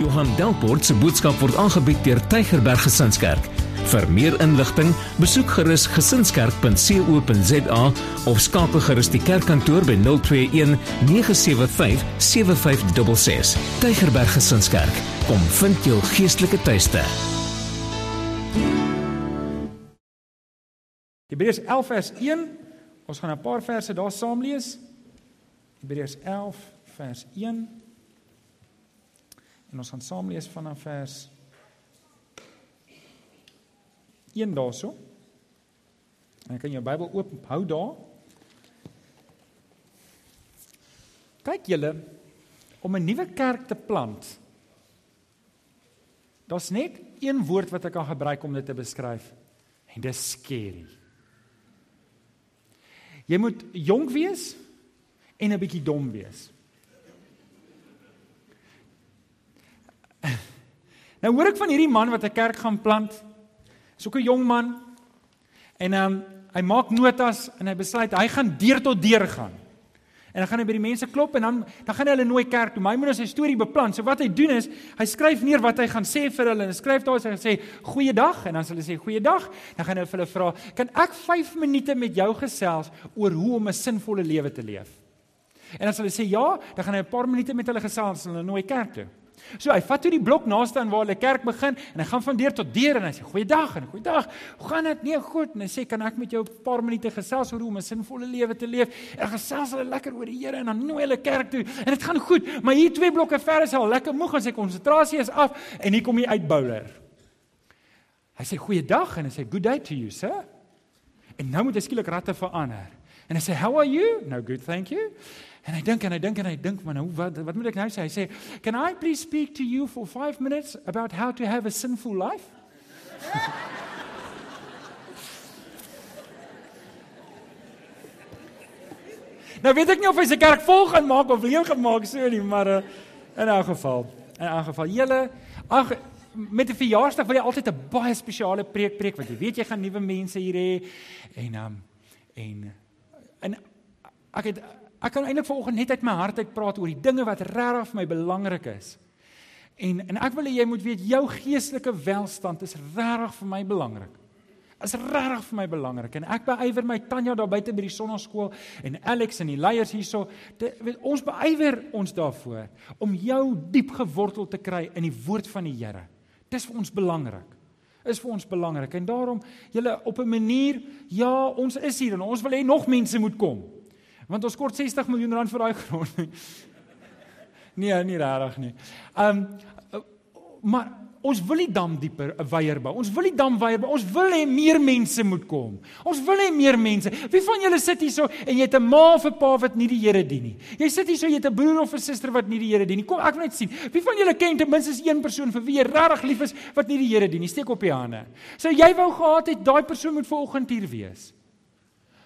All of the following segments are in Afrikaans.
Johan Delport se boodskap word aangebied deur Tygerberg Gesinskerk. Vir meer inligting, besoek gerus gesinskerk.co.za of skakel gerus die kerkkantoor by 021 975 7566. Tygerberg Gesinskerk, kom vind jou geestelike tuiste. Hebreërs 11 vers 1. Ons gaan 'n paar verse daar saam lees. Hebreërs 11 vers 1. En ons gaan saam lees vanaf vers 1 daarso. En kan jou Bybel oop hou daar. Kyk julle om 'n nuwe kerk te plant. Daar's net een woord wat ek kan gebruik om dit te beskryf. En dis scary. Jy moet jonk wees en 'n bietjie dom wees. Nou hoor ek van hierdie man wat 'n kerk gaan plant. Is ook 'n jong man. En ehm um, hy maak notas en hy besluit hy gaan deur tot deur gaan. En dan gaan hy by die mense klop en dan dan gaan hy hulle nooi kerk toe. Maar hy moet nou sy storie beplan. So wat hy doen is, hy skryf neer wat hy gaan sê vir hulle en hy skryf daar sy sê goeiedag en dan sê hulle sê goeiedag. Dan gaan hy vir hulle vra, "Kan ek 5 minute met jou gesels oor hoe om 'n sinvolle lewe te leef?" En as hulle sê ja, dan gaan hy 'n paar minute met hulle gesels en hulle nooi kerk toe. So hy vat toe die blok naaste aan waar hulle kerk begin en hy gaan van deur tot deur en hy sê goeiedag en goeiedag. Hoe gaan dit? Nee, goed. En hy sê kan ek met jou 'n paar minute gesels oor hoe om 'n sinvolle lewe te leef? En gesels hulle lekker oor die Here en dan nooi hulle kerk toe en dit gaan goed. Maar hier twee blokke ver is hy al lekker moeg en sy konsentrasie is af en hier kom hy uit bouler. Hy sê goeiedag en hy sê good day to you, sir. En nou moet hy skielik ratte verander. En hy sê how are you? No good, thank you. En hy dink en hy dink en hy dink maar nou wat wat moet ek nou sê? Hy sê, "Can I please speak to you for 5 minutes about how to have a sinful life?" nou weet ek nie of hy se kerk vol gaan maak of leeg gemaak so nie, maar uh, in 'n geval, in 'n geval, julle ag met 'n verjaarsdag wil jy altyd 'n baie spesiale preek preek want jy weet jy gaan nuwe mense hier hê en um, en en ek het Ek kan eintlik vanoggend net uit my hart uit praat oor die dinge wat regtig vir my belangrik is. En en ek wil hê jy moet weet jou geestelike welstand is regtig vir my belangrik. Is regtig vir my belangrik en ek beywer my Tanya daar buite by die sonnaskool en Alex en die leiers hierso. Ons beywer ons daarvoor om jou diep gewortel te kry in die woord van die Here. Dis vir ons belangrik is vir ons belangrik en daarom julle op 'n manier ja ons is hier en ons wil hê nog mense moet kom Want ons kort 60 miljoen rand vir daai grond. nee, nie regtig nie. Um, maar ons wil die dam dieper 'n weier bou. Ons wil die dam weier bou. Ons wil hê meer mense moet kom. Ons wil hê meer mense. Wie van julle sit hier so en jy het 'n ma of 'n pa wat nie die Here dien nie? Jy sit hier so jy het 'n broer of 'n suster wat nie die Here dien nie. Kom ek wil net sien. Wie van julle ken ten minste een persoon vir wie jy regtig lief is wat nie die Here dien nie? Steek op die hande. Sou jy wou gehad het daai persoon moet vanoggend hier wees?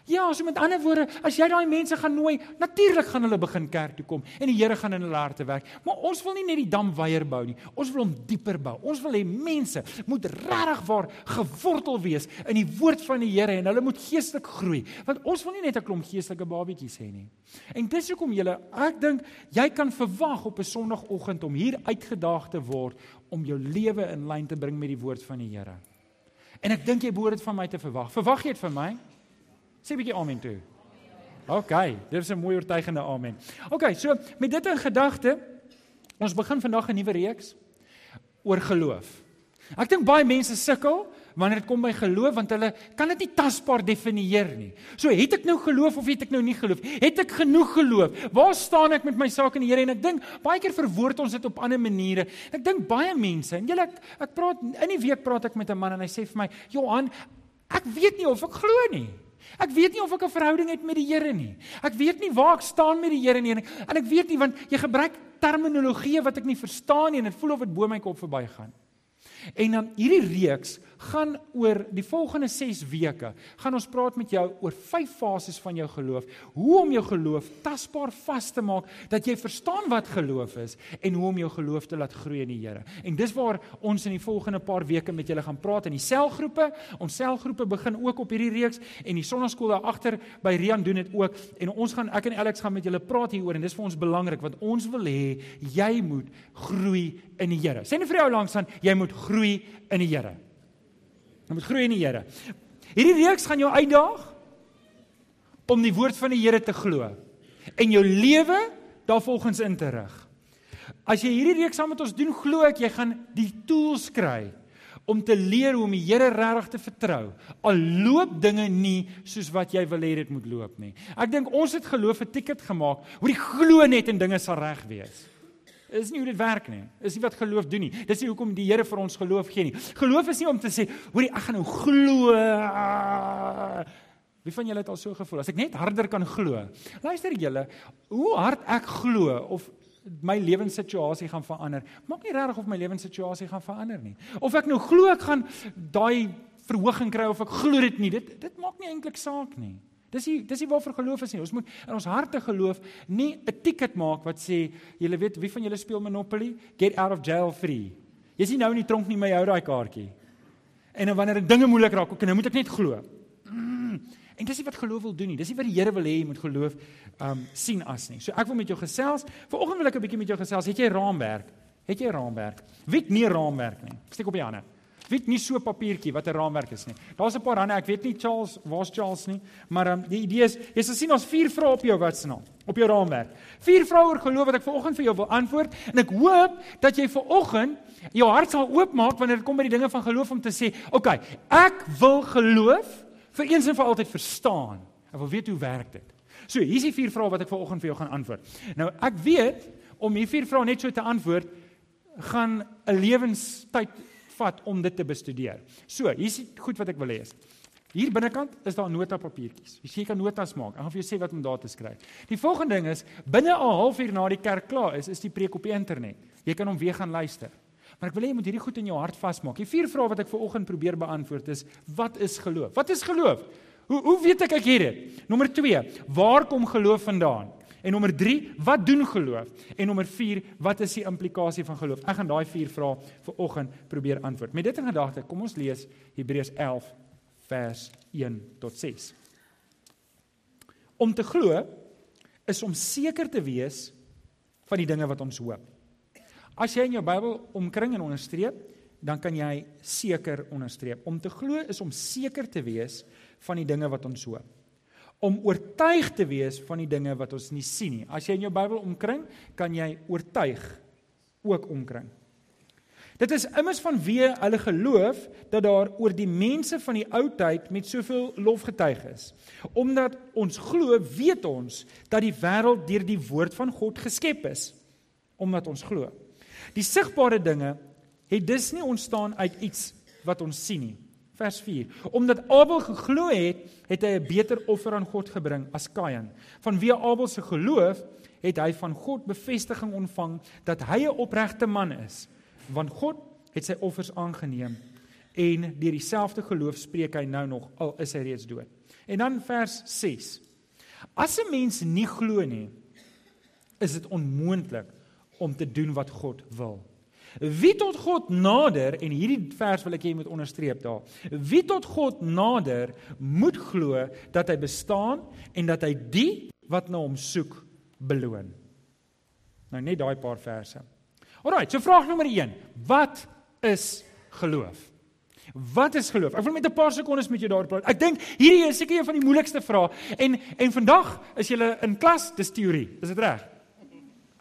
Ja, so met ander woorde, as jy daai mense gaan nooi, natuurlik gaan hulle begin kerk toe kom en die Here gaan in hulle harte werk. Maar ons wil nie net die dam weier bou nie. Ons wil hom dieper bou. Ons wil hê mense moet regtig waar gewortel wees in die woord van die Here en hulle moet geestelik groei. Want ons wil nie net 'n klomp geestelike babatjies hê nie. En dis hoekom julle, ek dink jy kan verwag op 'n Sondagoggend om hier uitgedaag te word om jou lewe in lyn te bring met die woord van die Here. En ek dink jy behoort dit van my te verwag. Verwag jy dit van my? Sê 'n bietjie amen toe. OK, dis 'n mooi oortuigende amen. OK, so met dit in gedagte, ons begin vandag 'n nuwe reeks oor geloof. Ek dink baie mense sukkel wanneer dit kom by geloof want hulle kan dit nie tasbaar definieer nie. So het ek nou geloof of het ek nou nie geloof? Het ek genoeg geloof? Waar staan ek met my saak in die Here? En ek dink baie keer verwoord ons dit op ander maniere. Ek dink baie mense en julle ek, ek praat in die week praat ek met 'n man en hy sê vir my, "Johan, ek weet nie of ek glo nie." Ek weet nie of ek 'n verhouding het met die Here nie. Ek weet nie waar ek staan met die Here nie en ek weet nie want jy gebruik terminologie wat ek nie verstaan nie en dit voel of dit bo my kop verbygaan. En dan hierdie reeks gaan oor die volgende 6 weke gaan ons praat met jou oor vyf fases van jou geloof. Hoe om jou geloof tasbaar vas te maak dat jy verstaan wat geloof is en hoe om jou geloof te laat groei in die Here. En dis waar ons in die volgende paar weke met julle gaan praat in die selgroepe. Ons selgroepe begin ook op hierdie reeks en die sonnaskool daar agter by Rian doen dit ook en ons gaan ek en Alex gaan met julle praat hieroor en dis vir ons belangrik want ons wil hê jy moet groei in die Here. Sê net vir jou langs aan, jy moet groei in die Here. Jy moet groei in die Here. Hierdie reeks gaan jou uitdaag om die woord van die Here te glo en jou lewe daarvolgens in te rig. As jy hierdie reeks saam met ons doen, glo ek jy gaan die tools kry om te leer hoe om die Here regtig te vertrou. Al loop dinge nie soos wat jy wil hê dit moet loop nie. Ek dink ons het geloof 'n ticket gemaak, hoe die glo net en dinge sal reg wees. Is nie hoe dit werk nie. Is nie wat geloof doen nie. Dis nie hoekom die Here vir ons geloof gee nie. Geloof is nie om te sê, hoorie, ek gaan nou glo. Wie van julle het al so gevoel? As ek net harder kan glo. Luister julle, hoe hard ek glo of my lewenssituasie gaan verander. Maak nie regtig of my lewenssituasie gaan verander nie. Of ek nou glo ek gaan daai verhoging kry of ek glo dit nie. Dit dit maak nie eintlik saak nie. Dis nie dis nie waarvoor geloof is nie. Ons moet in ons harte geloof nie 'n ticket maak wat sê, julle weet wie van julle speel Monopoly? Get out of jail free. Jy's nie nou in die tronk nie, maar jy hou daai kaartjie. En dan wanneer dinge moeilik raak, ok, nou moet ek net glo. Mm. En dis nie wat geloof wil doen nie. Dis nie wat die Here wil hê jy moet geloof um sien as nie. So ek wil met jou gesels. Vanoggend wil ek 'n bietjie met jou gesels. Het jy raamwerk? Het jy raamwerk? Wie het nie raamwerk nie? Steek op die hande. Wie het nie so papiertjie wat 'n raamwerk is nie. Daar's 'n paar hande. Ek weet nie Charles, waar's Charles nie, maar um, die idee is jy sal sien ons vier vrae op jou wat snaam op jou raamwerk. Vier vrae oor geloof wat ek vanoggend vir jou wil antwoord en ek hoop dat jy vanoggend jou hart sal oopmaak wanneer dit kom by die dinge van geloof om te sê, "Oké, okay, ek wil geloof vir eens en vir altyd verstaan. Ek wil weet hoe werk dit." So, hier is die vier vrae wat ek vanoggend vir jou gaan antwoord. Nou, ek weet om hierdie vier vrae net so te antwoord gaan 'n lewenstyd vat om dit te bestudeer. So, hier's goed wat ek wil lees. Hier binnekant is daar notapapiertjies. Jy kan notas maak. Ek gaan vir jou sê wat om daar te skryf. Die volgende ding is binne 'n halfuur na die kerk klaar is, is die preek op die internet. Jy kan hom weer gaan luister. Maar ek wil hê jy moet hierdie goed in jou hart vasmaak. Die vier vrae wat ek ver oggend probeer beantwoord is: Wat is geloof? Wat is geloof? Hoe hoe weet ek ek het dit? Nommer 2: Waar kom geloof vandaan? En nommer 3, wat doen geloof? En nommer 4, wat is die implikasie van geloof? Ek gaan daai 4 vrae vir oggend probeer antwoord. Met dit in gedagte, kom ons lees Hebreërs 11 vers 1 tot 6. Om te glo is om seker te wees van die dinge wat ons hoop. As jy in jou Bybel omkring en onderstreep, dan kan jy seker onderstreep. Om te glo is om seker te wees van die dinge wat ons hoop om oortuig te wees van die dinge wat ons nie sien nie. As jy in jou Bybel omkring, kan jy oortuig ook omkring. Dit is immers vanweë hulle geloof dat daar oor die mense van die ou tyd met soveel lof getuig is. Omdat ons glo, weet ons dat die wêreld deur die woord van God geskep is. Omdat ons glo. Die sigbare dinge het dus nie ontstaan uit iets wat ons sien nie. Vers 4. Omdat Abel geglo het, het hy 'n beter offer aan God gebring as Kain. Vanweë Abel se geloof het hy van God bevestiging ontvang dat hy 'n opregte man is, want God het sy offers aangeneem en deur dieselfde geloof spreek hy nou nog al is hy reeds dood. En dan vers 6. As 'n mens nie glo nie, is dit onmoontlik om te doen wat God wil. Wie tot God nader en hierdie vers wil ek hê jy moet onderstreep daar. Wie tot God nader moet glo dat hy bestaan en dat hy die wat na hom soek beloon. Nou net daai paar verse. Alraai, so vraag nommer 1. Wat is geloof? Wat is geloof? Ek wil met 'n paar sekondes met jou daaroor praat. Ek dink hierdie is seker een van die moeilikste vrae en en vandag is jy in klas, dis teorie. Is dit reg?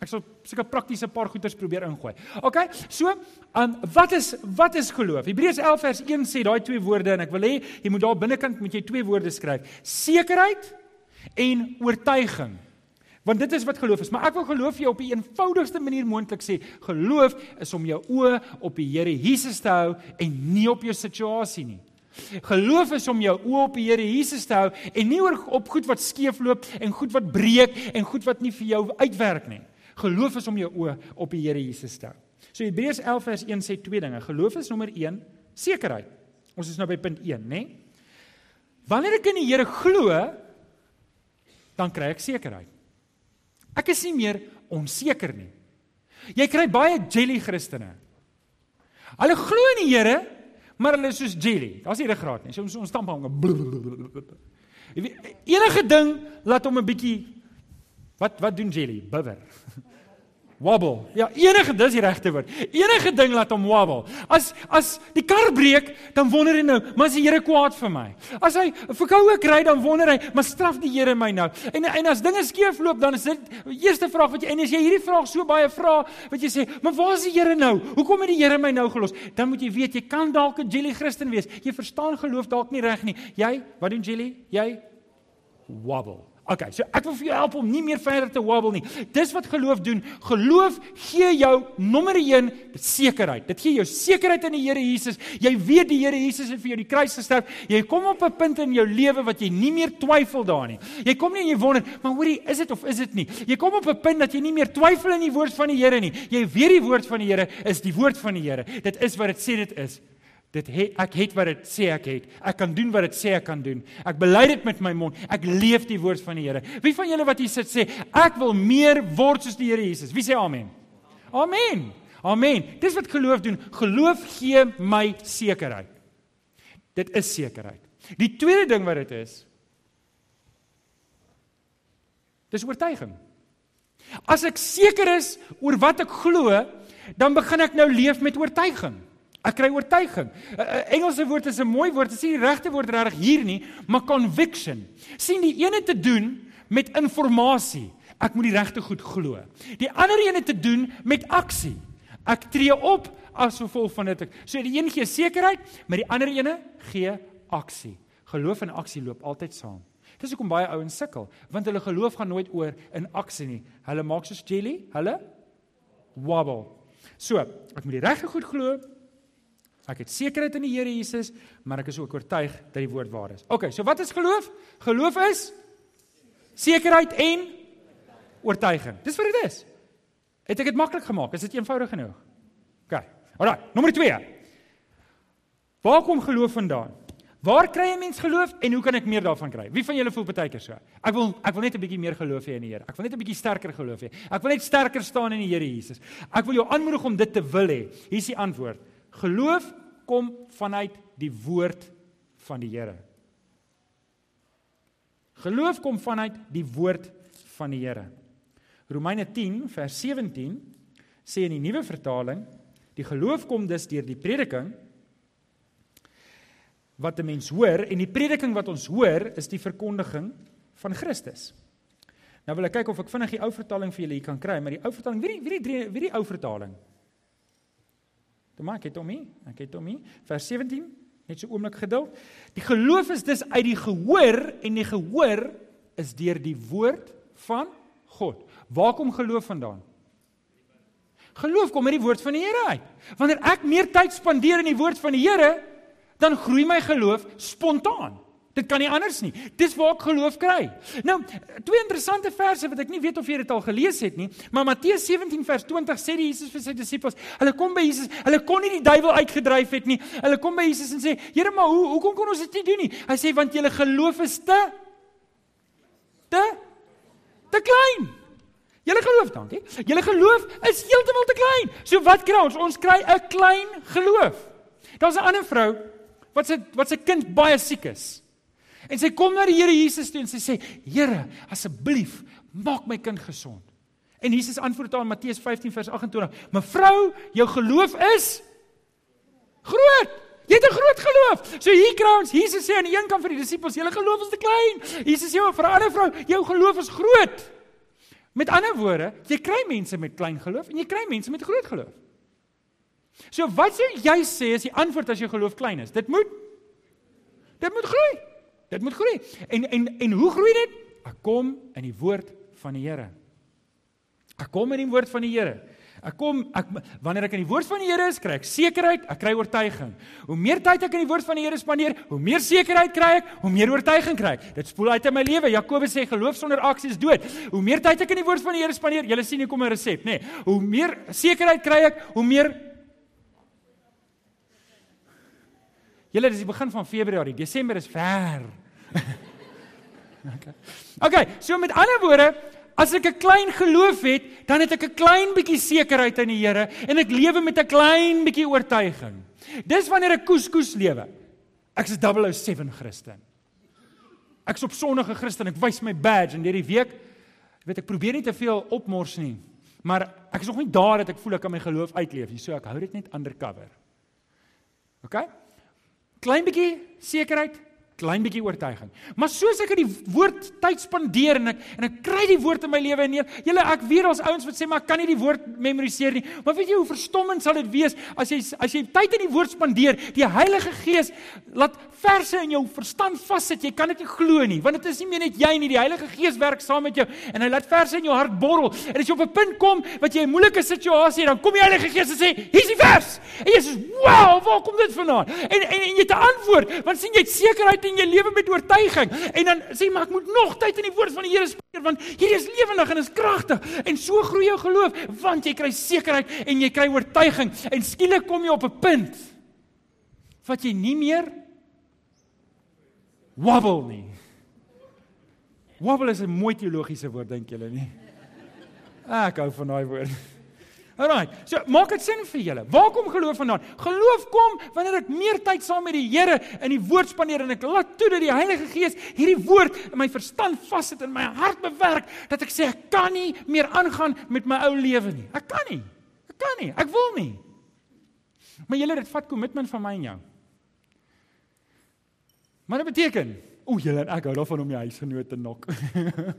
Ek sal seker praktiese paar goeters probeer ingooi. OK? So, um, wat is wat is geloof? Hebreërs 11 vers 1 sê daai twee woorde en ek wil hê jy moet daar binnekant met jy twee woorde skryf. Sekerheid en oortuiging. Want dit is wat geloof is, maar ek wil geloof jou op die eenvoudigste manier moontlik sê. Geloof is om jou oë op die Here Jesus te hou en nie op jou situasie nie. Geloof is om jou oë op die Here Jesus te hou en nie oor op goed wat skeefloop en goed wat breek en goed wat nie vir jou uitwerk nie. Geloof is om jou oë op die Here Jesus te hou. So Hebreërs 11 vers 1 sê twee dinge. Geloof is nommer 1, sekerheid. Ons is nou by punt 1, né? Wanneer ek in die Here glo, dan kry ek sekerheid. Ek is nie meer onseker nie. Jy kry baie jelly Christene. Hulle glo in die Here, maar hulle is soos jelly. Daar's nie ruggraat nie. So ons stamp hom. Enige ding laat hom 'n bietjie wat wat doen jelly? Bibber. Wobble. Ja, enige dis die regte woord. Enige ding laat hom wobble. As as die kar breek, dan wonder hy nou, maar as die Here kwaad vir my. As hy verkoue kry, dan wonder hy, maar straf die Here my nou. En en as dinge skeefloop, dan is dit die eerste vraag wat jy en as jy hierdie vraag so baie vra, wat jy sê, maar waar is die Here nou? Hoekom het die Here my nou gelos? Dan moet jy weet, jy kan dalk 'n jelly Christen wees. Jy verstaan geloof dalk nie reg nie. Jy, wat doen jelly? Jy wobble. Okay, so ek wil vir jou help om nie meer verder te wobble nie. Dis wat geloof doen. Geloof gee jou nommer 1 sekerheid. Dit gee jou sekerheid in die Here Jesus. Jy weet die Here Jesus het vir jou die kruis gesterf. Jy kom op 'n punt in jou lewe wat jy nie meer twyfel daarin nie. Jy kom nie en jy wonder, maar hoorie, is dit of is dit nie? Jy kom op 'n punt dat jy nie meer twyfel in die woord van die Here nie. Jy weet die woord van die Here is die woord van die Here. Dit is wat dit sê dit is. Dit het, ek het wat dit sê ek het. Ek kan doen wat dit sê ek kan doen. Ek bely dit met my mond. Ek leef die woord van die Here. Wie van julle wat hier sit sê ek wil meer word soos die Here Jesus? Wie sê amen? Amen. Amen. Dis wat geloof doen. Geloof gee my sekerheid. Dit is sekerheid. Die tweede ding wat dit is Dis oortuiging. As ek seker is oor wat ek glo, dan begin ek nou leef met oortuiging. Ek kry oortuiging. 'n uh, uh, Engelse woord is 'n mooi woord. Dit is nie die regte woord regtig hier nie, maar conviction. sien die ene te doen met inligting. Ek moet die regte goed glo. Die ander ene te doen met aksie. Ek tree op as gevolg van dit. So die een gee sekerheid, maar die ander ene gee aksie. Geloof en aksie loop altyd saam. Dis hoekom baie ouens sukkel, want hulle geloof gaan nooit oor in aksie nie. Hulle maak soos jelly, hulle wobble. So, ek moet die regte goed glo, Ek het sekerheid in die Here Jesus, maar ek is ook oortuig dat die woord waar is. OK, so wat is geloof? Geloof is sekerheid en oortuiging. Dis wat dit is. Het ek dit maklik gemaak? Is dit eenvoudig genoeg? OK. Alraai, nommer 2. Waar kom geloof vandaan? Waar kry 'n mens geloof en hoe kan ek meer daarvan kry? Wie van julle voel baie keer so? Ek wil ek wil net 'n bietjie meer geloof hê in die Here. Ek wil net 'n bietjie sterker geloof hê. Ek wil net sterker staan in die Here Jesus. Ek wil jou aanmoedig om dit te wil hê. Hier is die antwoord. Geloof kom vanuit die woord van die Here. Geloof kom vanuit die woord van die Here. Romeine 10 vers 17 sê in die nuwe vertaling, die geloof kom dus deur die prediking wat 'n mens hoor en die prediking wat ons hoor is die verkondiging van Christus. Nou wil ek kyk of ek vinnig die ou vertaling vir julle hier kan kry, maar die ou vertaling, wie die, wie die, wie die ou vertaling? Toe maak dit hom hier. Ek het hom hier. Vers 17. Net so oomblik geduld. Die geloof is dus uit die gehoor en die gehoor is deur die woord van God. Waar kom geloof vandaan? Geloof kom uit die woord van die Here uit. Wanneer ek meer tyd spandeer in die woord van die Here, dan groei my geloof spontaan. Dit kan nie anders nie. Dis waar ek geloof kry. Nou, twee interessante verse wat ek nie weet of jy dit al gelees het nie, maar Matteus 17 vers 20 sê die Jesus vir sy disippels, hulle kom by Jesus, hulle kon nie die duiwel uitgedryf het nie. Hulle kom by Jesus en sê, "Here, maar hoe hoekom kon ons dit nie doen nie?" Hy sê, "Want julle geloof is te te te klein." Julle geloof, dankie. Julle geloof is heeltemal te klein. So wat kry ons? Ons kry 'n klein geloof. Daar's 'n ander vrou wat se wat se kind baie siek is. En sy kom na die Here Jesus toe en sy sê: "Here, asseblief, maak my kind gesond." En Jesus antwoord haar in Matteus 15 vers 28: "Mevrou, jou geloof is groot. Jy het 'n groot geloof." So hier kry ons Jesus sê aan die een kant vir die disippels: "Julle geloof is te klein." Jesus sê vir 'n ander vrou: "Jou geloof is groot." Met ander woorde, jy kry mense met klein geloof en jy kry mense met groot geloof. So wat sou jy sê as die antwoord as jou geloof klein is? Dit moet dit moet groei. Dit moet groei. En en en hoe groei dit? Ek kom in die woord van die Here. Ek kom in die woord van die Here. Ek kom ek wanneer ek in die woord van die Here is, kry ek sekerheid, ek kry oortuiging. Hoe meer tyd ek in die woord van die Here spandeer, hoe meer sekerheid kry ek, hoe meer oortuiging kry ek. Dit spoel uit in my lewe. Jakobus sê geloof sonder aksie is dood. Hoe meer tyd ek in die woord van die Here spandeer, julle sien hier kom 'n resep, nê. Nee, hoe meer sekerheid kry ek, hoe meer Julle dis die begin van Februarie. Desember is ver. Okay. Okay, so met ander woorde, as ek 'n klein geloof het, dan het ek 'n klein bietjie sekerheid in die Here en ek lewe met 'n klein bietjie oortuiging. Dis wanneer ek koeskoes lewe. Ek's 'n 007 Christen. Ek's op sonnige Christen. Ek wys my badge en hierdie week weet ek probeer nie te veel opmors nie. Maar ek is nog nie daar dat ek voel ek kan my geloof uitleef nie. So ek hou dit net undercover. OK? Klein bietjie sekerheid, klein bietjie oortuiging. Maar soos ek in die woord tyd spandeer en ek en ek kry die woord in my lewe neer. Julle ek weet ons ouens wat sê maar ek kan nie die woord memoriseer nie. Maar weet jy hoe verstommend sal dit wees as jy as jy tyd in die woord spandeer, die Heilige Gees laat verse in jou verstand vassit. Jy kan dit nie glo nie, want dit is nie meer net jy nie, die Heilige Gees werk saam met jou en hy laat verse in jou hart borrel. En as jy op 'n punt kom wat jy 'n moeilike situasie het, dan kom die Heilige Gees en sê, "Hier's die vers." En jy sê, "Wow, waar kom dit vandaan?" En en, en jy het 'n antwoord, want sien jy het sekerheid in jou lewe met oortuiging. En dan sê maar ek moet nog tyd in die woord van die Here spandeer want hierdie is lewendig en is kragtig. En so groei jou geloof want jy kry sekerheid en jy kry oortuiging en skielik kom jy op 'n punt wat jy nie meer wobble nie. Wobble is 'n mooi teologiese woord dink julle nie? Ek hou van daai woord. Alraai. So, maak dit sin vir julle. Waar kom geloof vandaan? Geloof kom wanneer ek meer tyd saam met die Here in die woord spandeer en ek laat toe dat die Heilige Gees hierdie woord in my verstand vassit en my hart bewerk dat ek sê ek kan nie meer aangaan met my ou lewe nie. Ek kan nie. Ek kan nie. Ek wil nie. Maar julle dit vat kommitment van my en jou. Maar dit beteken, o, julle en ek hou daarvan om die huisgenoot te nok.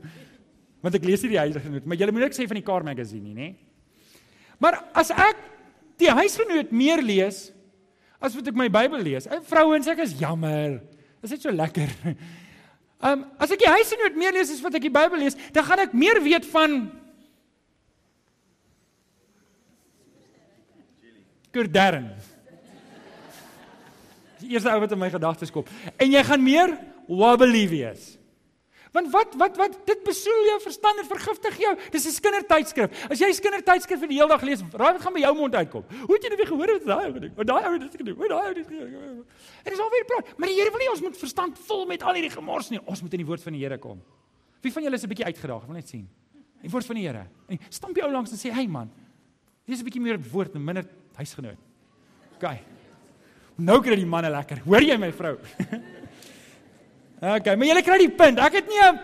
Want ek lees hier die huisgenoot, maar julle moet ek sê van die Car Magazine nie, nê? Maar as ek die huisgenoot meer lees as wat ek my Bybel lees, vrouens, ek is jammer. Dit is net so lekker. Ehm um, as ek die huisgenoot meer lees as wat ek die Bybel lees, dan gaan ek meer weet van Kurdern die eerste ou wat in my gedagtes kom. En jy gaan meer wobbly wees. Want wat wat wat dit besoel jou verstand en vergiftig jou. Dis 'n kindertydskrif. As jy 'n kindertydskrif vir die hele dag lees, raai wat gaan by jou mond uitkom. Hoe het jy nou weer gehoor wat daai ou ding? Wat daai ou dit gedoen? Wat daai ou dit gedoen? En dis alweer praat. Maar die Here wil nie ons moet verstand vol met al hierdie gemors nie. Ons moet in die woord van die Here kom. Wie van julle is 'n bietjie uitgedaag? Ek wil net sien. Die woord van die Here. En stamp jou langs en sê, "Hey man, dis 'n bietjie meer woord en minder huisgenoot." OK. Nou kry die manne lekker. Hoor jy my vrou? okay, maar jy kry die punt. Ek het nie 'n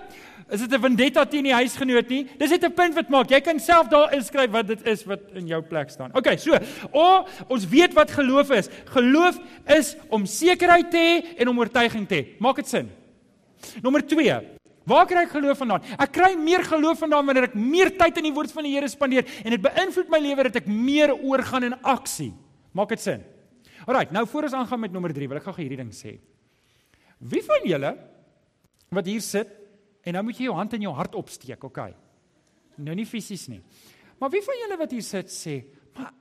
is dit 'n vendetta teen die huisgenoot nie. Dis net 'n punt wat maak. Jy kan self daar inskryf wat dit is wat in jou plek staan. Okay, so, o, ons weet wat geloof is. Geloof is om sekerheid te hê en om oortuiging te hê. Maak dit sin? Nommer 2. Waar kry ek geloof vandaan? Ek kry meer geloof vandaan wanneer ek meer tyd in die woord van die Here spandeer en dit beïnvloed my lewe dat ek meer oorgaan in aksie. Maak dit sin? Alraai, nou voor ons aangaan met nommer 3, wil ek gou hierdie ding sê. Wie van julle wat hier sit en nou moet jy jou hand in jou hart opsteek, okay? Nou nie fisies nie. Maar wie van julle wat hier sit sê, "Maar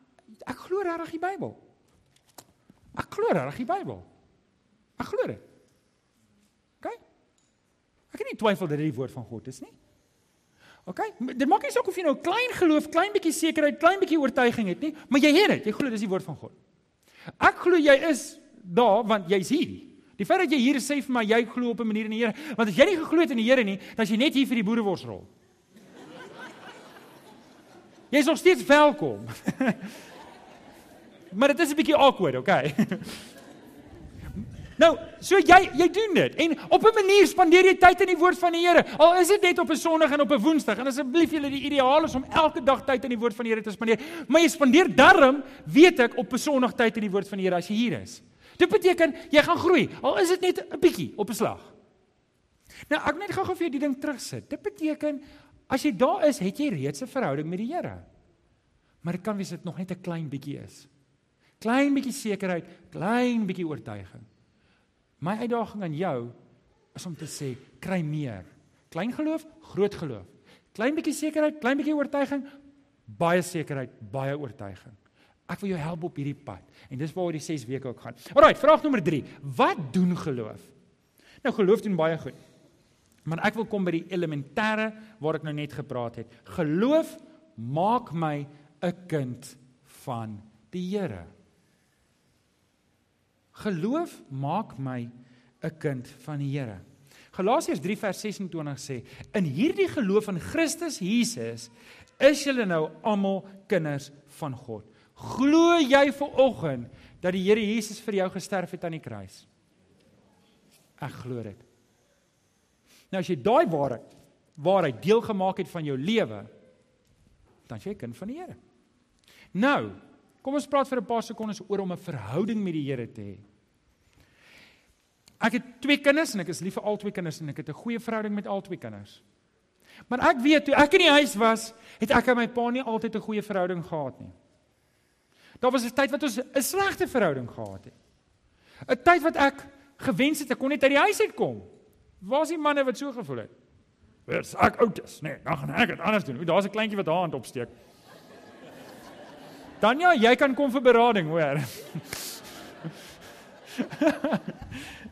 ek glo regtig die Bybel." Ek glo regtig die Bybel. Ek glo dit. Okay? Ek het nie twyfel dat dit die woord van God is nie. Okay? Dit maak nie saak of jy nou klein geloof, klein bietjie sekerheid, klein bietjie oortuiging het nie, maar jy het dit. Jy glo dis die woord van God. Ek glo jy is daar want jy's hier. Die feit dat jy hier sê vir my jy glo op 'n manier in die Here, want as jy nie geglo het in die Here nie, dan is jy net hier vir die boereworsrol. Jy is nog steeds welkom. maar dit is 'n bietjie awkward, okay? Nou, so jy jy doen dit en op 'n manier spandeer jy tyd in die woord van die Here. Al is dit net op 'n Sondag en op 'n Woensdag. En asseblief julle die ideaal is om elke dag tyd in die woord van die Here te spandeer. Maar jy spandeer darm, weet ek, op 'n Sondag tyd in die woord van die Here as jy hier is. Dit beteken jy gaan groei. Al is dit net 'n bietjie op 'n slag. Nou, ek net gou-gou vir jou die ding terugsit. Dit beteken as jy daar is, het jy reeds 'n verhouding met die Here. Maar dit kan wees dit nog net 'n klein bietjie is. Klein bietjie sekerheid, klein bietjie oortuiging. My uitdaging aan jou is om te sê kry meer. Klein geloof, groot geloof. Klein bietjie sekerheid, klein bietjie oortuiging, baie sekerheid, baie oortuiging. Ek wil jou help op hierdie pad. En dis waaroor die 6 weke ook gaan. Alraai, vraag nommer 3. Wat doen geloof? Nou geloof doen baie goed. Maar ek wil kom by die elementêre waar ek nou net gepraat het. Geloof maak my 'n kind van die Here. Geloof maak my 'n kind van die Here. Galasiërs 3 vers 26 sê: "In hierdie geloof in Christus Jesus is julle nou almal kinders van God." Glo jy ver oggend dat die Here Jesus vir jou gesterf het aan die kruis? Ek glo dit. Nou as jy daai waarheid waarheid deel gemaak het van jou lewe, dan jy kind van die Here. Nou, kom ons praat vir 'n paar sekondes oor om 'n verhouding met die Here te hê. Ek het twee kinders en ek is lief vir al twee kinders en ek het 'n goeie verhouding met al twee kinders. Maar ek weet toe ek in die huis was, het ek en my pa nie altyd 'n goeie verhouding gehad nie. Daar was 'n tyd wat ons 'n slegte verhouding gehad het. 'n Tyd wat ek gewens het ek kon net uit die huis uitkom. Waar is die manne wat so gevoel het? Wes ek oud is, nee, dan gaan ek dit anders doen. O, daar's 'n kleintjie wat haar hand opsteek. Dan ja, jy kan kom vir berading, hoor.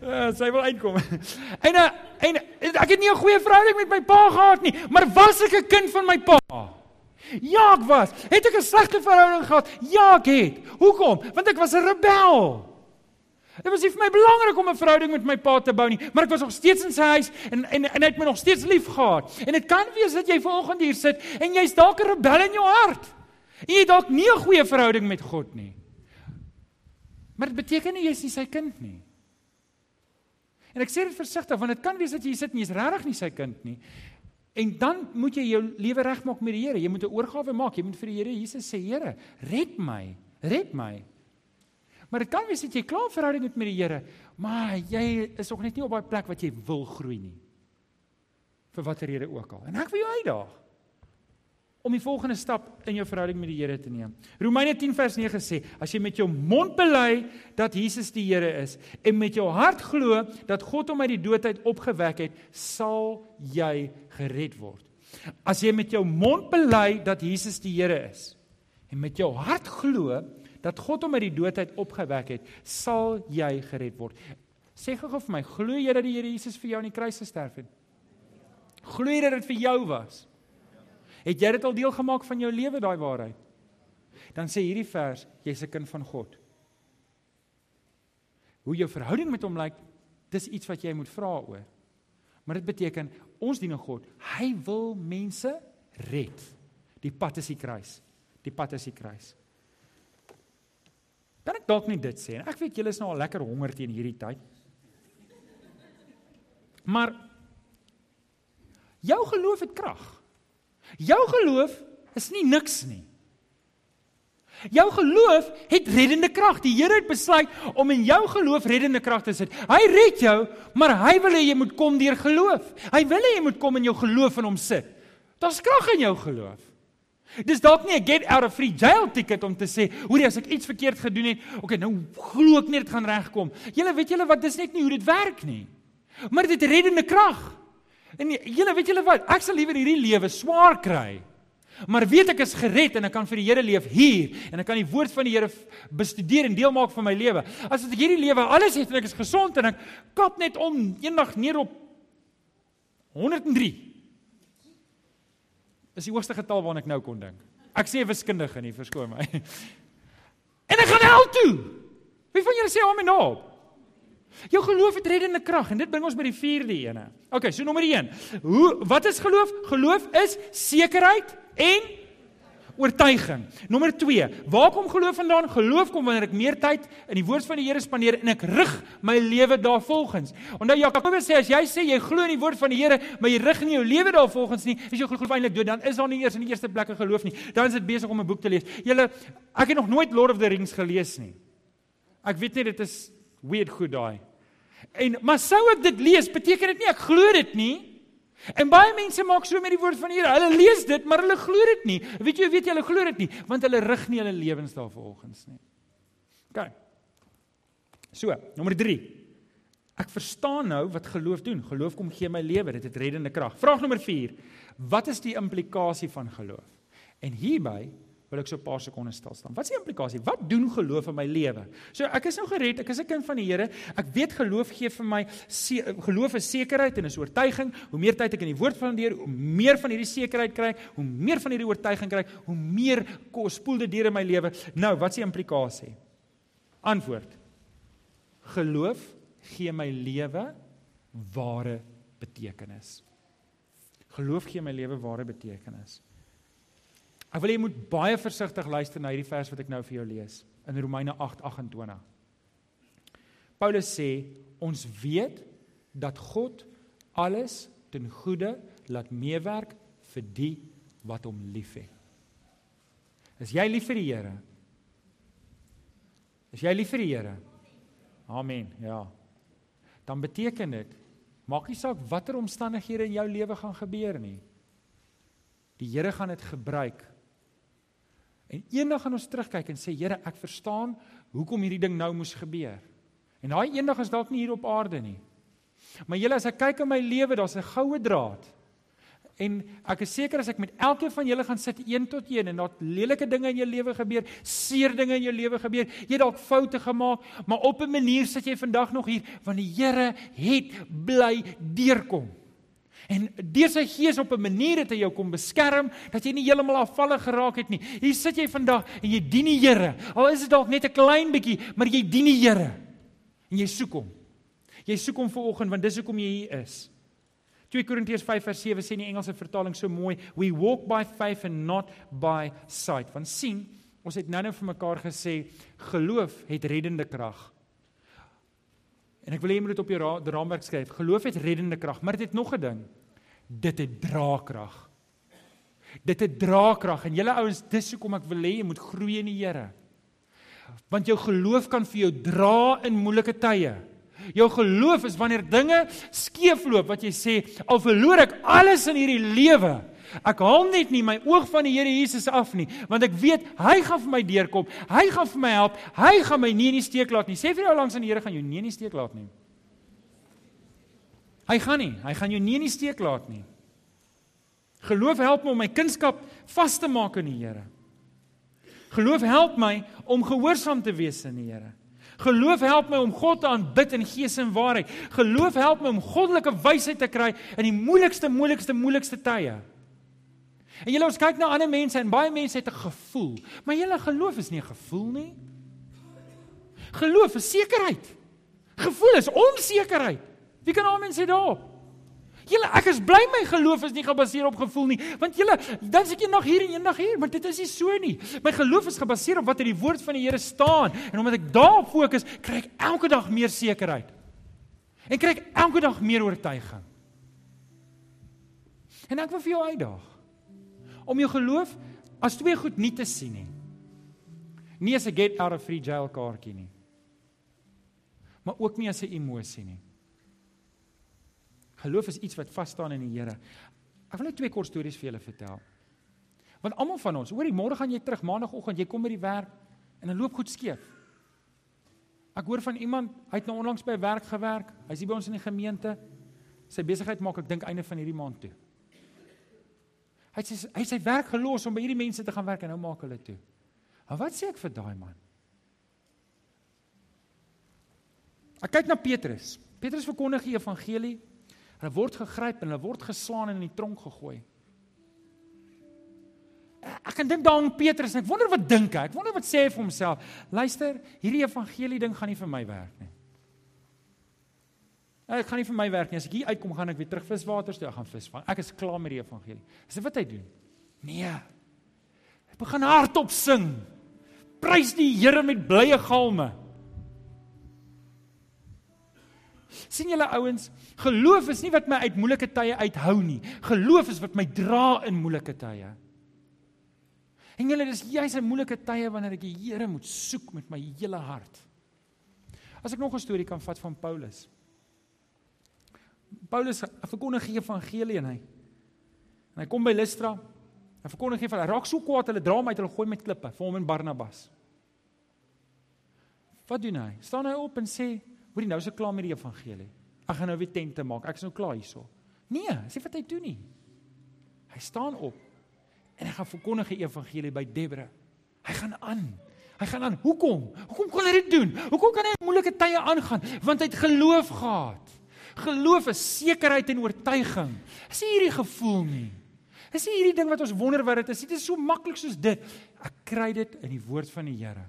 Ja, sy wil uitkom. En eh, en ek het nie 'n goeie verhouding met my pa gehad nie, maar was ek 'n kind van my pa? Ja, ek was. Het ek 'n slegte verhouding gehad? Ja, ek het. Hoekom? Want ek was 'n rebel. Dit was nie vir my belangrik om 'n verhouding met my pa te bou nie, maar ek was nog steeds in sy huis en en en hy het my nog steeds lief gehad. En dit kan wees dat jy vanoggend hier sit en jy's dalk 'n rebel in jou hart. En jy dalk nie 'n goeie verhouding met God nie. Maar dit beteken nie jy's nie sy kind nie. En ek sê dit versigtig want dit kan wees dat jy sit en jy's regtig nie sy kind nie. En dan moet jy jou lewe regmaak met die Here. Jy moet 'n oorgawe maak. Jy moet vir die Here Jesus sê, Here, red my. Red my. Maar dit kan wees dat jy klaar verhouding het met die Here, maar jy is nog net nie op daai plek wat jy wil groei nie. Vir watter rede ook al. En ek wil jou uitdaag om die volgende stap in jou verhouding met die Here te neem. Romeine 10 vers 9 sê: As jy met jou mond bely dat Jesus die Here is en met jou hart glo dat God hom uit die dood uit opgewek het, sal jy gered word. As jy met jou mond bely dat Jesus die Here is en met jou hart glo dat God hom uit die dood uit opgewek het, sal jy gered word. Sê gou vir my, glo jy dat die Here Jesus vir jou aan die kruis gesterf het? Glo jy dat dit vir jou was? Het jy dit al deel gemaak van jou lewe daai waarheid? Dan sê hierdie vers, jy's 'n kind van God. Hoe jou verhouding met hom lyk, dis iets wat jy moet vra oor. Maar dit beteken ons dien 'n God. Hy wil mense red. Die pad is die kruis. Die pad is die kruis. Kan ek dalk net dit sê? Ek weet julle is nou al lekker honger teen hierdie tyd. Maar jou geloof het krag. Jou geloof is nie niks nie. Jou geloof het reddende krag. Die Here het besluit om in jou geloof reddende krag te sit. Hy red jou, maar hy wil hê jy moet kom deur geloof. Hy wil hê jy moet kom in jou geloof in hom sit. Daar's krag in jou geloof. Dis dalk nie 'n get out of free jail ticket om te sê, hoorie as ek iets verkeerd gedoen het, okay, nou glo ek net dit gaan regkom. Julle weet julle wat dis net nie hoe dit werk nie. Maar dit reddende krag. En julle weet julle wat? Ek sal liewer hierdie lewe swaar kry. Maar weet ek is gered en ek kan vir die Here leef hier en ek kan die woord van die Here bestudeer en deel maak van my lewe. As ek hierdie lewe alles het en ek is gesond en ek kap net om eendag neer op 103. Is die hoogste getal waarna ek nou kon dink. Ek sê wiskundige nie, verskoon my. En ek gaan hel toe. Wie van julle sê hom en nou? Jou geloof het reddende krag en dit bring ons by die vierde ene. Okay, so nommer 1. Hoe wat is geloof? Geloof is sekerheid en oortuiging. Nommer 2. Waar kom geloof vandaan? Geloof kom wanneer ek meer tyd in die woord van die Here spandeer en ek rig my lewe daarvolgens. Onthou Jakobus sê as jy sê jy glo in die woord van die Here, maar jy rig nie jou lewe daarvolgens nie, is jou geloof eintlik dood. Dan is daar nie eers in die eerste plek 'n geloof nie. Dan is dit besig om 'n boek te lees. Julle ek het nog nooit Lord of the Rings gelees nie. Ek weet net dit is weird goed daai. En maar sou ek dit lees, beteken dit nie ek glo dit nie. En baie mense maak so met die woord van die Here. Hulle lees dit, maar hulle glo dit nie. Weet jy, weet jy hulle glo dit nie, want hulle rig nie hulle lewens daarvolgens nie. OK. So, nommer 3. Ek verstaan nou wat geloof doen. Geloof kom gee my lewe, dit het reddende krag. Vraag nommer 4. Wat is die implikasie van geloof? En hierby wil ek so 'n paar sekondes stil staan. Wat is die implikasie? Wat doen geloof in my lewe? So ek is nou gered, ek is 'n kind van die Here. Ek weet geloof gee vir my geloof is sekerheid en is oortuiging. Hoe meer tyd ek in die woord Here, hoe meer van hierdie sekerheid kry, hoe meer van hierdie oortuiging kry, hoe meer spoel dit deur in my lewe. Nou, wat is die implikasie? Antwoord. Geloof gee my lewe ware betekenis. Geloof gee my lewe ware betekenis. Ek wil jy moet baie versigtig luister na hierdie vers wat ek nou vir jou lees in Romeine 8:28. Paulus sê ons weet dat God alles ten goeie laat meewerk vir die wat hom liefhet. Is jy lief vir die Here? Is jy lief vir die Here? Amen. Ja. Dan beteken dit maak nie saak watter omstandighede in jou lewe gaan gebeur nie. Die Here gaan dit gebruik. En eendag gaan ons terugkyk en sê Here, ek verstaan hoekom hierdie ding nou moes gebeur. En daai eendag is dalk nie hier op aarde nie. Maar julle as ek kyk in my lewe, daar's 'n goue draad. En ek is seker as ek met elkeen van julle gaan sit een tot een en daar lelike dinge in jou lewe gebeur, seer dinge in jou lewe gebeur, jy het dalk foute gemaak, maar op 'n manier sit jy vandag nog hier want die Here het bly deurkom. En deur sy gees op 'n manier het hy jou kom beskerm dat jy nie heeltemal afvallig geraak het nie. Hier sit jy vandag en jy dien die Here. Al is dit dalk net 'n klein bietjie, maar jy dien die Here. En jy soek hom. Jy soek hom vir oggend want dis hoekom jy hier is. 2 Korintiërs 5 vers 7 sê in die Engelse vertaling so mooi, we walk by faith and not by sight. Want sien, ons het nou-nou vir mekaar gesê geloof het reddende krag. En ek wil hê jy moet dit op jou ra raamwerk skryf. Geloof het reddende krag, maar dit het nog 'n ding. Dit het draagkrag. Dit het draagkrag en julle ouens, dis hoekom ek wil hê jy moet groei in die Here. Want jou geloof kan vir jou dra in moeilike tye. Jou geloof is wanneer dinge skeefloop wat jy sê, al verloor ek alles in hierdie lewe, ek haal net nie my oog van die Here Jesus af nie, want ek weet hy gaan vir my deurkom. Hy gaan vir my help. Hy gaan my nie in die steek laat nie. Sê vir jou langs aan die Here gaan jou nie in die steek laat nie. Hy gaan nie, hy gaan jou nie in die steek laat nie. Geloof help my om my kunskap vas te maak in die Here. Geloof help my om gehoorsaam te wees aan die Here. Geloof help my om God te aanbid in gees en waarheid. Geloof help my om goddelike wysheid te kry in die moeilikste moeilikste moeilikste tye. En julle ons kyk na ander mense en baie mense het 'n gevoel, maar julle geloof is nie 'n gevoel nie. Geloof is sekerheid. Gevoel is onsekerheid. Wie kan amen sê daarop? Julle ek is bly my geloof is nie gebaseer op gevoel nie, want julle dan sit jy nog hier en eendag hier, maar dit is nie so nie. My geloof is gebaseer op wat in die woord van die Here staan en omdat ek daarop fokus, kry ek elke dag meer sekerheid. En kry ek elke dag meer oortuiging. En ek wil vir jou uitdaag om jou geloof as twee goed nie te sien nie. Nie as 'n get out of free jail kaartjie nie. Maar ook nie as 'n emosie nie. Geloof is iets wat vas staan in die Here. Ek wil net twee kort stories vir julle vertel. Want almal van ons, hoorie, môre gaan jy terug maandagooggend, jy kom by die werk en dan loop goed skeef. Ek hoor van iemand, hy het nou onlangs by werk gewerk. Hy's hier by ons in die gemeente. Sy besigheid maak ek dink einde van hierdie maand toe. Hy sê hy sy werk gelos om by hierdie mense te gaan werk en nou maak hulle toe. Maar wat sê ek vir daai man? Ek kyk na Petrus. Petrus verkondig die evangelie Hulle word gegryp en hulle word geslaan en in die tronk gegooi. Ek kan dink daaraan Petrus en ek wonder wat dink hy? Ek wonder wat sê hy vir homself. Luister, hierdie evangelie ding gaan nie vir my werk nie. Ek gaan nie vir my werk nie. As ek hier uitkom, gaan ek weer terug viswaters toe, ek gaan visvang. Ek is klaar met die evangelie. Dis wat hy doen. Nee. Hy begin hardop sing. Prys die Here met blye galme. Sien julle ouens, geloof is nie wat my uit moeilike tye uithou nie. Geloof is wat my dra in moeilike tye. En julle dis juis in moeilike tye wanneer ek die Here moet soek met my hele hart. As ek nog 'n storie kan vat van Paulus. Paulus verkondig die evangelie en hy en hy kom by Lystra. Hy verkondig hy raak so kwaad hulle dra hom uit hulle gooi met klippe vir hom en Barnabas. Wat doen hy? Staan hy op en sê Hoorie nou is ek klaar met die evangelie. Ek gaan nou weer tente maak. Ek is nou klaar hierso. Nee, sê wat hy doen nie. Hy staan op en hy gaan verkondig die evangelie by Debre. Hy gaan aan. Hy gaan aan. Hoekom? Hoekom kon hy dit doen? Hoekom kan hy moeilike tye aangaan? Want hy het geloof gehad. Geloof is sekerheid en oortuiging. Is nie hierdie gevoel nie. Is nie hierdie ding wat ons wonder wat dit is. Dit is so maklik soos dit. Ek kry dit in die woord van die Here.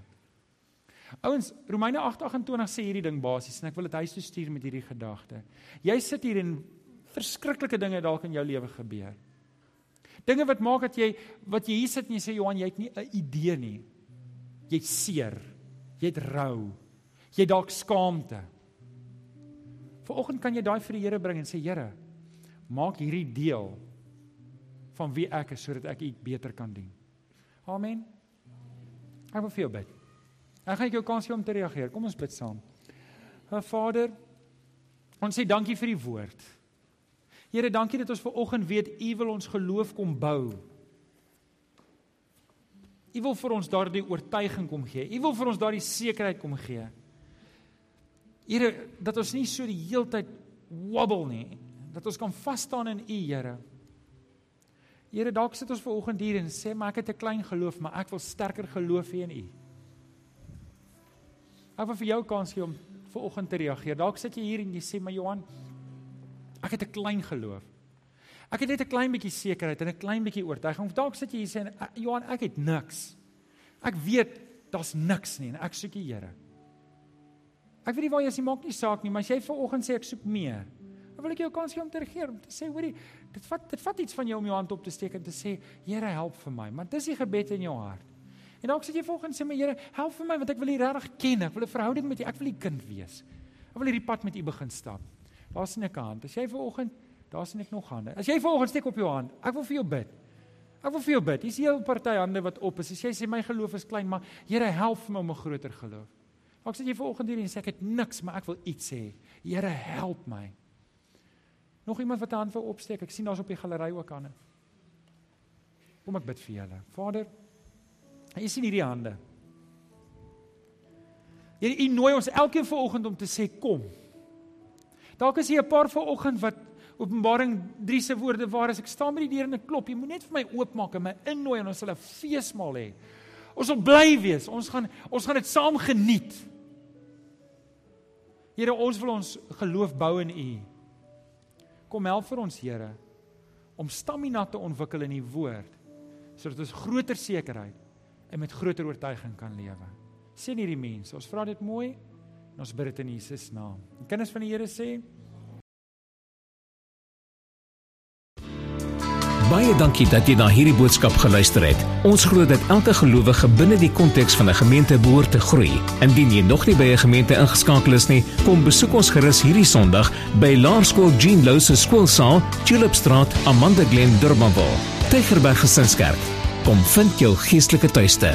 Ouens, Romeine 8:28 sê hierdie ding basies en ek wil dit huis toe stuur met hierdie gedagte. Jy sit hier en verskriklike dinge dalk in jou lewe gebeur. Dinge wat maak dat jy wat jy hier sit en jy sê Johan, jy het nie 'n idee nie. Jy't seer. Jy't rou. Jy dalk skaamte. Vanoggend kan jy daai vir die Here bring en sê Here, maak hierdie deel van wie ek is sodat ek U beter kan dien. Amen. Ek wil vir jou bid. Ek gaan jou kans gee om te reageer. Kom ons bid saam. Vader, ons sê dankie vir die woord. Here, dankie dat ons ver oggend weet U wil ons geloof kom bou. U wil vir ons daardie oortuiging kom gee. U wil vir ons daardie sekerheid kom gee. Here, dat ons nie so die heeltyd wobble nie, dat ons kan vas staan in U, Here. Here, dalk sit ons ver oggend hier en sê maar ek het 'n klein geloof, maar ek wil sterker geloof hê in U. Ek wil vir jou kans gee om ver oggend te reageer. Dalk sit jy hier en jy sê maar Johan, Ek het 'n klein geloof. Ek het net 'n klein bietjie sekerheid en 'n klein bietjie oortuiging. Of dalk sit jy hier sê Johan, ek het niks. Ek weet daar's niks nie en ek soek die Here. Ek weet nie waar jy is nie, maak nie saak nie, maar as jy vanoggend sê ek soek meer, dan wil ek jou kans gee om te reageer, om te sê, hoorie, dit vat dit vat iets van jou om jou hand op te steek en te sê, Here, help vir my. Want dis die gebed in jou hart. En dalk sit jy vanoggend sê, "Maar Here, help vir my want ek wil U regtig ken. Ek wil 'n verhouding met U. Ek wil U kind wees. Ek wil hierdie pad met U begin stap." Daar sien ek 'n hand. As jy ver oggend, daar sien ek nog hande. As jy ver oggend steek op jou hand, ek wil vir jou bid. Ek wil vir jou bid. Hier's 'n hele party hande wat op is. As jy sê my geloof is klein, maar Here help vir my om 'n groter geloof. Dalk sê jy ver oggend hier en sê ek het niks, maar ek wil iets hê. Here help my. Nog iemand wat 'n hand wil opsteek? Ek sien daar's op die galery ook hande. Kom ek bid vir julle. Vader, jy sien hierdie hande. Here, U nooi ons elkeen vanoggend om te sê kom. Dalk is hier 'n paar vanoggend wat Openbaring 3 se woorde waar as ek staan by die deur en ek klop, jy moet net vir my oopmaak en my innooi en ons sal 'n feesmaal hê. Ons sal bly wees. Ons gaan ons gaan dit saam geniet. Here, ons wil ons geloof bou in U. Kom help vir ons, Here, om stamina te ontwikkel in U woord sodat ons groter sekerheid en met groter oortuiging kan lewe. Sien hierdie mense, ons vra dit mooi. En ons bid dit in Jesus naam. Die kinders van die Here sê Baie dankie dat jy na hierdie boodskap geluister het. Ons glo dat elke gelowige binne die konteks van 'n gemeente behoort te groei. Indien jy nog nie by 'n gemeente ingeskakel is nie, kom besoek ons gerus hierdie Sondag by Laerskool Jean Louw se skoolsaal, Tulipstraat, Amanda Glen, Durbanville. Tygerberg Gesinskerk. Kom vind jou geestelike tuiste.